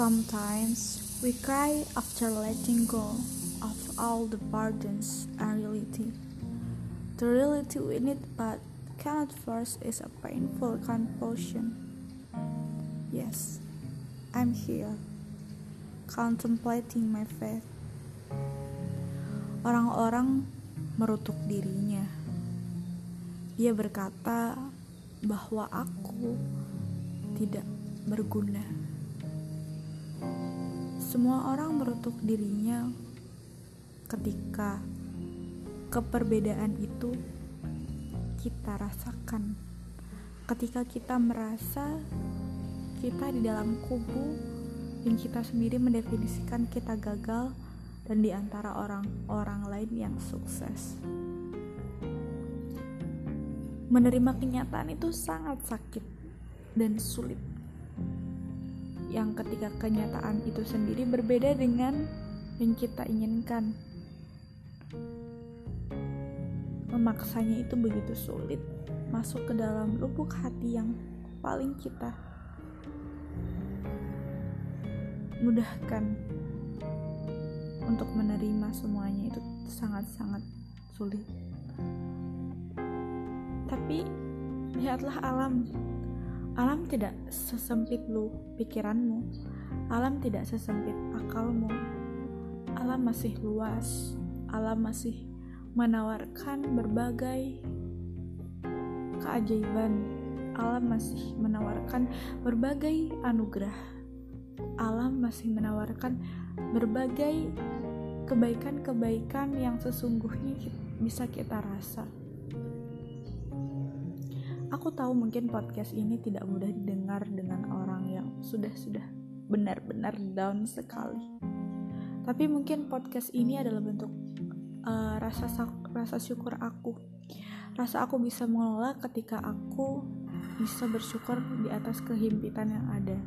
Sometimes we cry after letting go of all the burdens and reality. The reality we need but cannot force is a painful compulsion. Yes, I'm here, contemplating my faith. Orang-orang merutuk dirinya. Dia berkata bahwa aku tidak berguna. Semua orang merutuk dirinya ketika keperbedaan itu kita rasakan. Ketika kita merasa kita di dalam kubu yang kita sendiri mendefinisikan kita gagal dan di antara orang-orang lain yang sukses. Menerima kenyataan itu sangat sakit dan sulit yang ketika kenyataan itu sendiri berbeda dengan yang kita inginkan. Memaksanya itu begitu sulit masuk ke dalam lubuk hati yang paling kita mudahkan untuk menerima semuanya itu sangat-sangat sulit. Tapi lihatlah alam Alam tidak sesempit lu pikiranmu. Alam tidak sesempit akalmu. Alam masih luas. Alam masih menawarkan berbagai keajaiban. Alam masih menawarkan berbagai anugerah. Alam masih menawarkan berbagai kebaikan-kebaikan yang sesungguhnya bisa kita rasa. Aku tahu mungkin podcast ini tidak mudah didengar dengan orang yang sudah-sudah benar-benar down sekali. Tapi mungkin podcast ini adalah bentuk uh, rasa rasa syukur aku. Rasa aku bisa mengelola ketika aku bisa bersyukur di atas kehimpitan yang ada.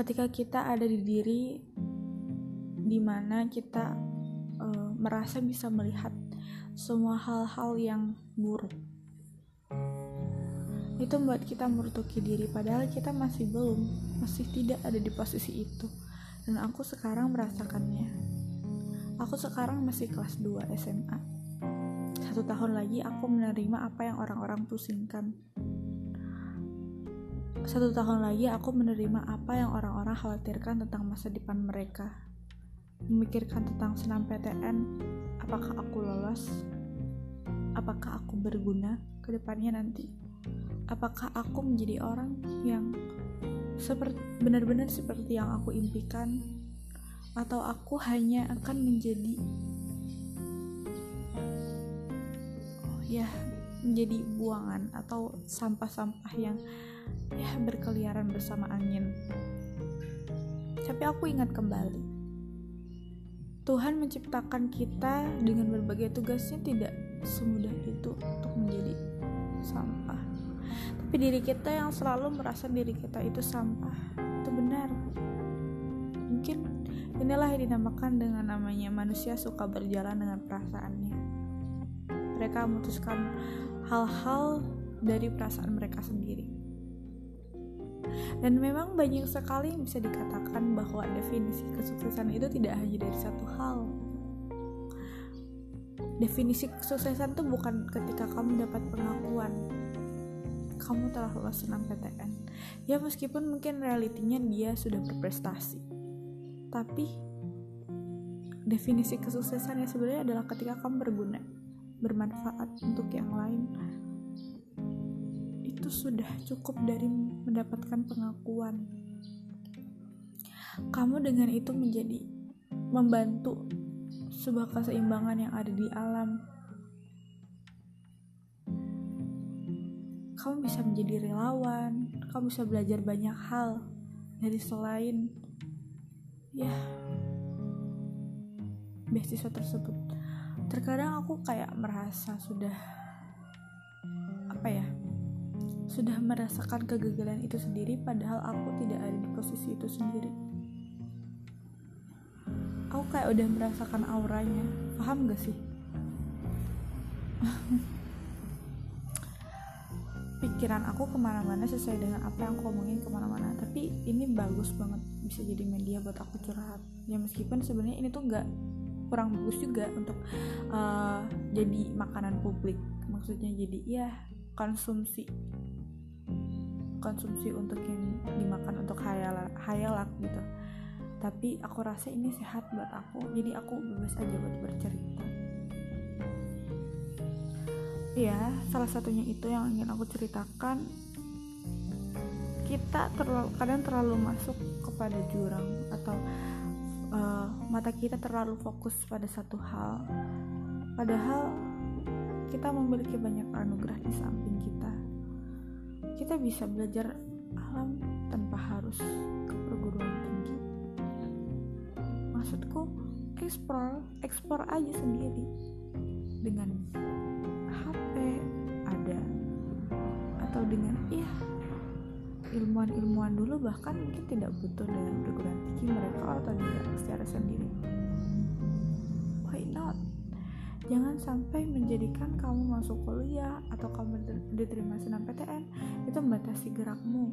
Ketika kita ada di diri di mana kita uh, merasa bisa melihat semua hal-hal yang buruk itu membuat kita merutuki diri padahal kita masih belum masih tidak ada di posisi itu. Dan aku sekarang merasakannya. Aku sekarang masih kelas 2 SMA satu tahun lagi aku menerima apa yang orang-orang pusingkan. Satu tahun lagi aku menerima apa yang orang-orang khawatirkan tentang masa depan mereka. Memikirkan tentang senam PTN apakah aku lolos? Apakah aku berguna ke depannya nanti apakah aku menjadi orang yang seperti benar-benar seperti yang aku impikan? Atau aku hanya akan menjadi oh ya menjadi buangan atau sampah-sampah yang ya berkeliaran bersama angin? Tapi aku ingat kembali. Tuhan menciptakan kita dengan berbagai tugasnya tidak semudah itu untuk menjadi sampah tapi diri kita yang selalu merasa diri kita itu sampah. Itu benar. Mungkin inilah yang dinamakan dengan namanya manusia suka berjalan dengan perasaannya. Mereka memutuskan hal-hal dari perasaan mereka sendiri. Dan memang banyak sekali yang bisa dikatakan bahwa definisi kesuksesan itu tidak hanya dari satu hal. Definisi kesuksesan itu bukan ketika kamu dapat pengakuan kamu telah lolos PTN ya meskipun mungkin realitinya dia sudah berprestasi. Tapi definisi kesuksesan ya sebenarnya adalah ketika kamu berguna bermanfaat untuk yang lain. Itu sudah cukup dari mendapatkan pengakuan. Kamu dengan itu menjadi membantu sebuah keseimbangan yang ada di alam kamu bisa menjadi relawan, kamu bisa belajar banyak hal dari selain ya beasiswa tersebut. Terkadang aku kayak merasa sudah apa ya? Sudah merasakan kegagalan itu sendiri padahal aku tidak ada di posisi itu sendiri. Aku kayak udah merasakan auranya. Paham gak sih? pikiran aku ke mana-mana sesuai dengan apa yang aku omongin ke mana-mana. Tapi ini bagus banget bisa jadi media buat aku curhat. Ya meskipun sebenarnya ini tuh nggak kurang bagus juga untuk uh, jadi makanan publik. Maksudnya jadi ya konsumsi konsumsi untuk yang dimakan untuk hayalak hayalak gitu. Tapi aku rasa ini sehat buat aku. Jadi aku bebas aja buat bercerita ya salah satunya itu yang ingin aku ceritakan. Kita terlalu kadang terlalu masuk kepada jurang atau uh, mata kita terlalu fokus pada satu hal. Padahal kita memiliki banyak anugerah di samping kita. Kita bisa belajar alam tanpa harus ke perguruan tinggi. Maksudku eksplor eksplor aja sendiri dengan iya. Ilmuwan-ilmuwan dulu bahkan mungkin tidak butuh dengan perguruan tinggi mereka atau tidak secara sendiri. Why not? Jangan sampai menjadikan kamu masuk kuliah atau kamu diterima PTN itu membatasi gerakmu.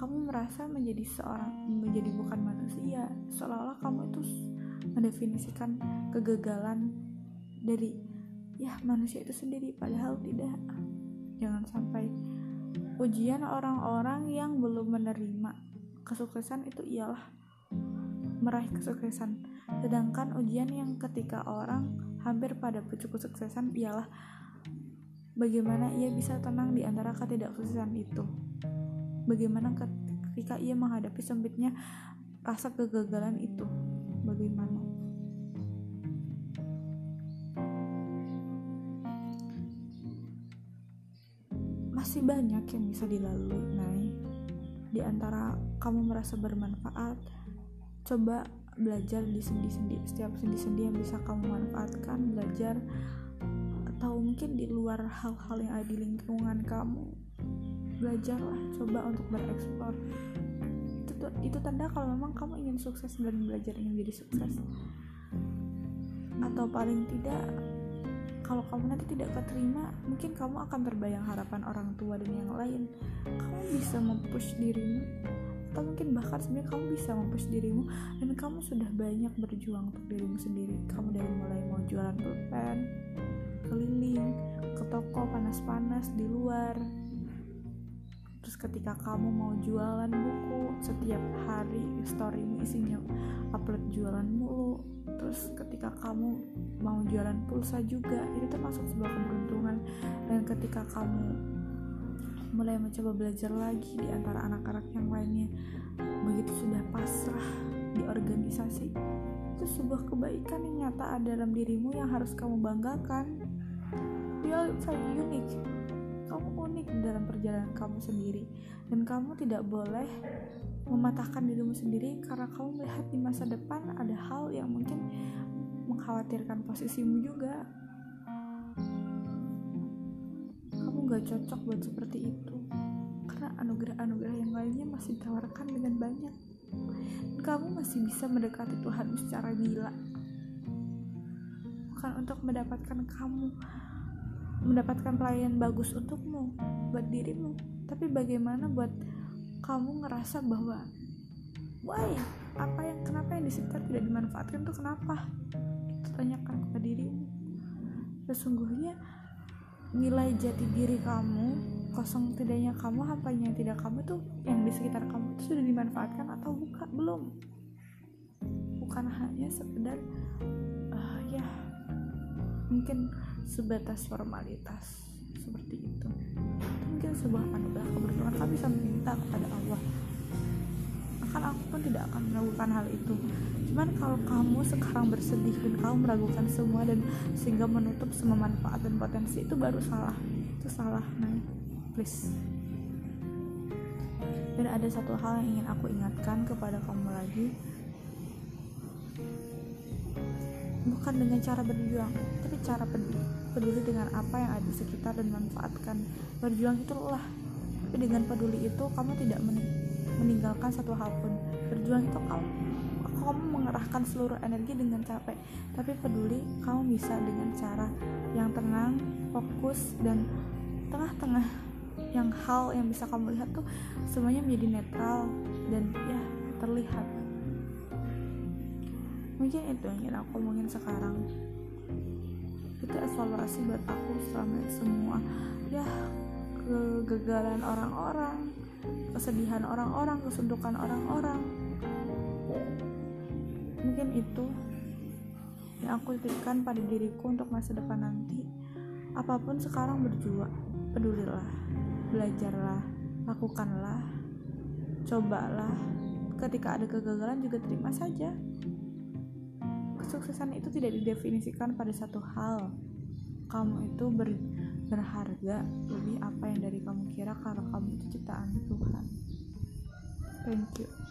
Kamu merasa menjadi seorang menjadi bukan manusia seolah-olah kamu itu mendefinisikan kegagalan dari ya manusia itu sendiri padahal tidak. Jangan sampai ujian orang-orang yang belum menerima kesuksesan itu ialah meraih kesuksesan. Sedangkan ujian yang ketika orang hampir pada pucuk kesuksesan ialah bagaimana ia bisa tenang di antara ketidaksuksesan itu. Bagaimana ketika ia menghadapi sempitnya rasa kegagalan itu. Bagaimana masih banyak yang bisa dilalui. Nay di antara kamu merasa bermanfaat coba belajar di sendi-sendi setiap sendi-sendi yang bisa kamu manfaatkan belajar atau mungkin di luar hal-hal yang ada di lingkungan kamu belajarlah coba untuk bereksplor. Itu itu tanda kalau memang kamu ingin sukses dan belajar ingin jadi sukses. Atau paling tidak kalau kamu nanti tidak keterima mungkin kamu akan terbayang harapan orang tua dan yang lain. Kamu bisa mempush dirimu atau mungkin bahkan sebenarnya kamu bisa mempush dirimu dan kamu sudah banyak berjuang untuk dirimu sendiri. Kamu dari mulai mau jualan pulpen keliling ke toko panas-panas di luar terus ketika kamu mau jualan buku setiap hari storymu isinya upload jualan mulu. Terus ketika kamu mau jualan pulsa juga itu termasuk sebuah keberuntungan. Dan ketika kamu mulai mencoba belajar lagi di antara anak-anak yang lainnya begitu sudah pasrah di organisasi itu sebuah kebaikan yang nyata ada dalam dirimu yang harus kamu banggakan. Very unique kamu unik dalam perjalanan kamu sendiri? Dan kamu tidak boleh mematahkan dirimu sendiri karena kamu melihat di masa depan ada hal yang mungkin mengkhawatirkan posisimu juga. Kamu gak cocok buat seperti itu karena anugerah-anugerah yang lainnya masih ditawarkan dengan banyak. Dan kamu masih bisa mendekati Tuhan secara gila. Bukan untuk mendapatkan kamu mendapatkan pelayanan bagus untukmu buat dirimu. Tapi bagaimana buat kamu ngerasa bahwa why? Apa yang kenapa yang di tidak dimanfaatkan tuh kenapa? Itu tanyakan kepada dirimu. Sesungguhnya nilai jati diri kamu kosong tidaknya kamu apa yang tidak kamu tuh yang di sekitar kamu itu sudah dimanfaatkan atau bukan belum. Bukan hanya sekedar uh, ya mungkin sebatas formalitas seperti itu. Mungkin sebuah anugerah keberuntungan kami bisa meminta kepada Allah. Akan aku pun tidak akan melakukan hal itu. Cuman kalau kamu sekarang bersedih dan kamu meragukan semua dan sehingga menutup semua manfaat dan potensi itu baru salah. Itu salah nah please. Dan ada satu hal yang ingin aku ingatkan kepada kamu lagi bukan dengan cara berjuang. Tapi cara peduli peduli dengan apa yang ada di sekitar dan manfaatkan. Berjuang itu lelah. Tapi dengan peduli itu kamu tidak meninggalkan satu hal pun. Berjuang itu kamu kamu mengerahkan seluruh energi dengan capek. Tapi peduli kamu bisa dengan cara yang tenang fokus dan tengah-tengah. Yang hal yang bisa kamu lihat tuh semuanya menjadi netral dan ya terlihat mungkin itu yang ingin aku omongin sekarang. Itu evaluasi buat aku selama semua. Ya kegagalan orang-orang kesedihan orang-orang kesuntukan orang-orang. Mungkin itu yang aku titipkan pada diriku untuk masa depan nanti. Apa pun sekarang berjuang pedulilah belajarlah lakukanlah cobalah. Ketika ada kegagalan juga terima saja kesuksesan itu tidak didefinisikan pada satu hal. Kamu itu ber, berharga lebih apa yang dari kamu kira karena kamu itu ciptaan Tuhan. Thank you